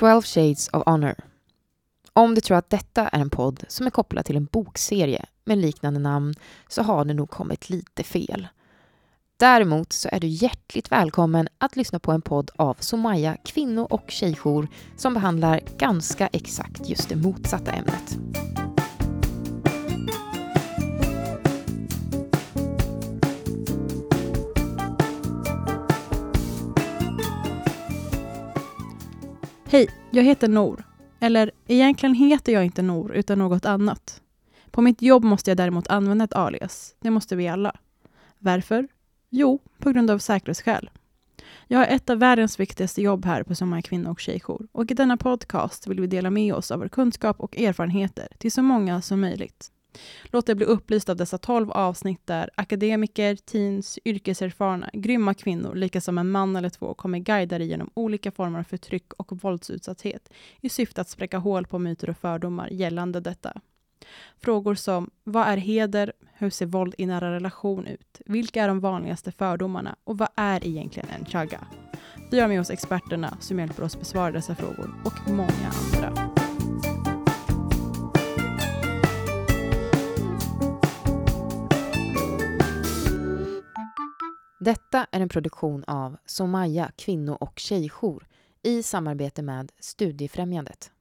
12 Shades of Honor. Om du tror att detta är en podd som är kopplad till en bokserie med liknande namn så har du nog kommit lite fel. Däremot så är du hjärtligt välkommen att lyssna på en podd av Somaya kvinno och tjejjour som behandlar ganska exakt just det motsatta ämnet. Hej, jag heter Nor. Eller egentligen heter jag inte Nor utan något annat. På mitt jobb måste jag däremot använda ett alias. Det måste vi alla. Varför? Jo, på grund av säkerhetsskäl. Jag har ett av världens viktigaste jobb här på Sommar kvinno och tjejjour och i denna podcast vill vi dela med oss av vår kunskap och erfarenheter till så många som möjligt. Låt dig bli upplyst av dessa tolv avsnitt där akademiker, teens, yrkeserfarna, grymma kvinnor, lika som en man eller två, kommer guida dig genom olika former av förtryck och våldsutsatthet i syfte att spräcka hål på myter och fördomar gällande detta. Frågor som vad är heder? Hur ser våld i nära relation ut? Vilka är de vanligaste fördomarna? Och vad är egentligen en chagga? Vi har med oss experterna som hjälper oss besvara dessa frågor och många andra. Detta är en produktion av Somaya kvinno och tjejjour i samarbete med Studiefrämjandet.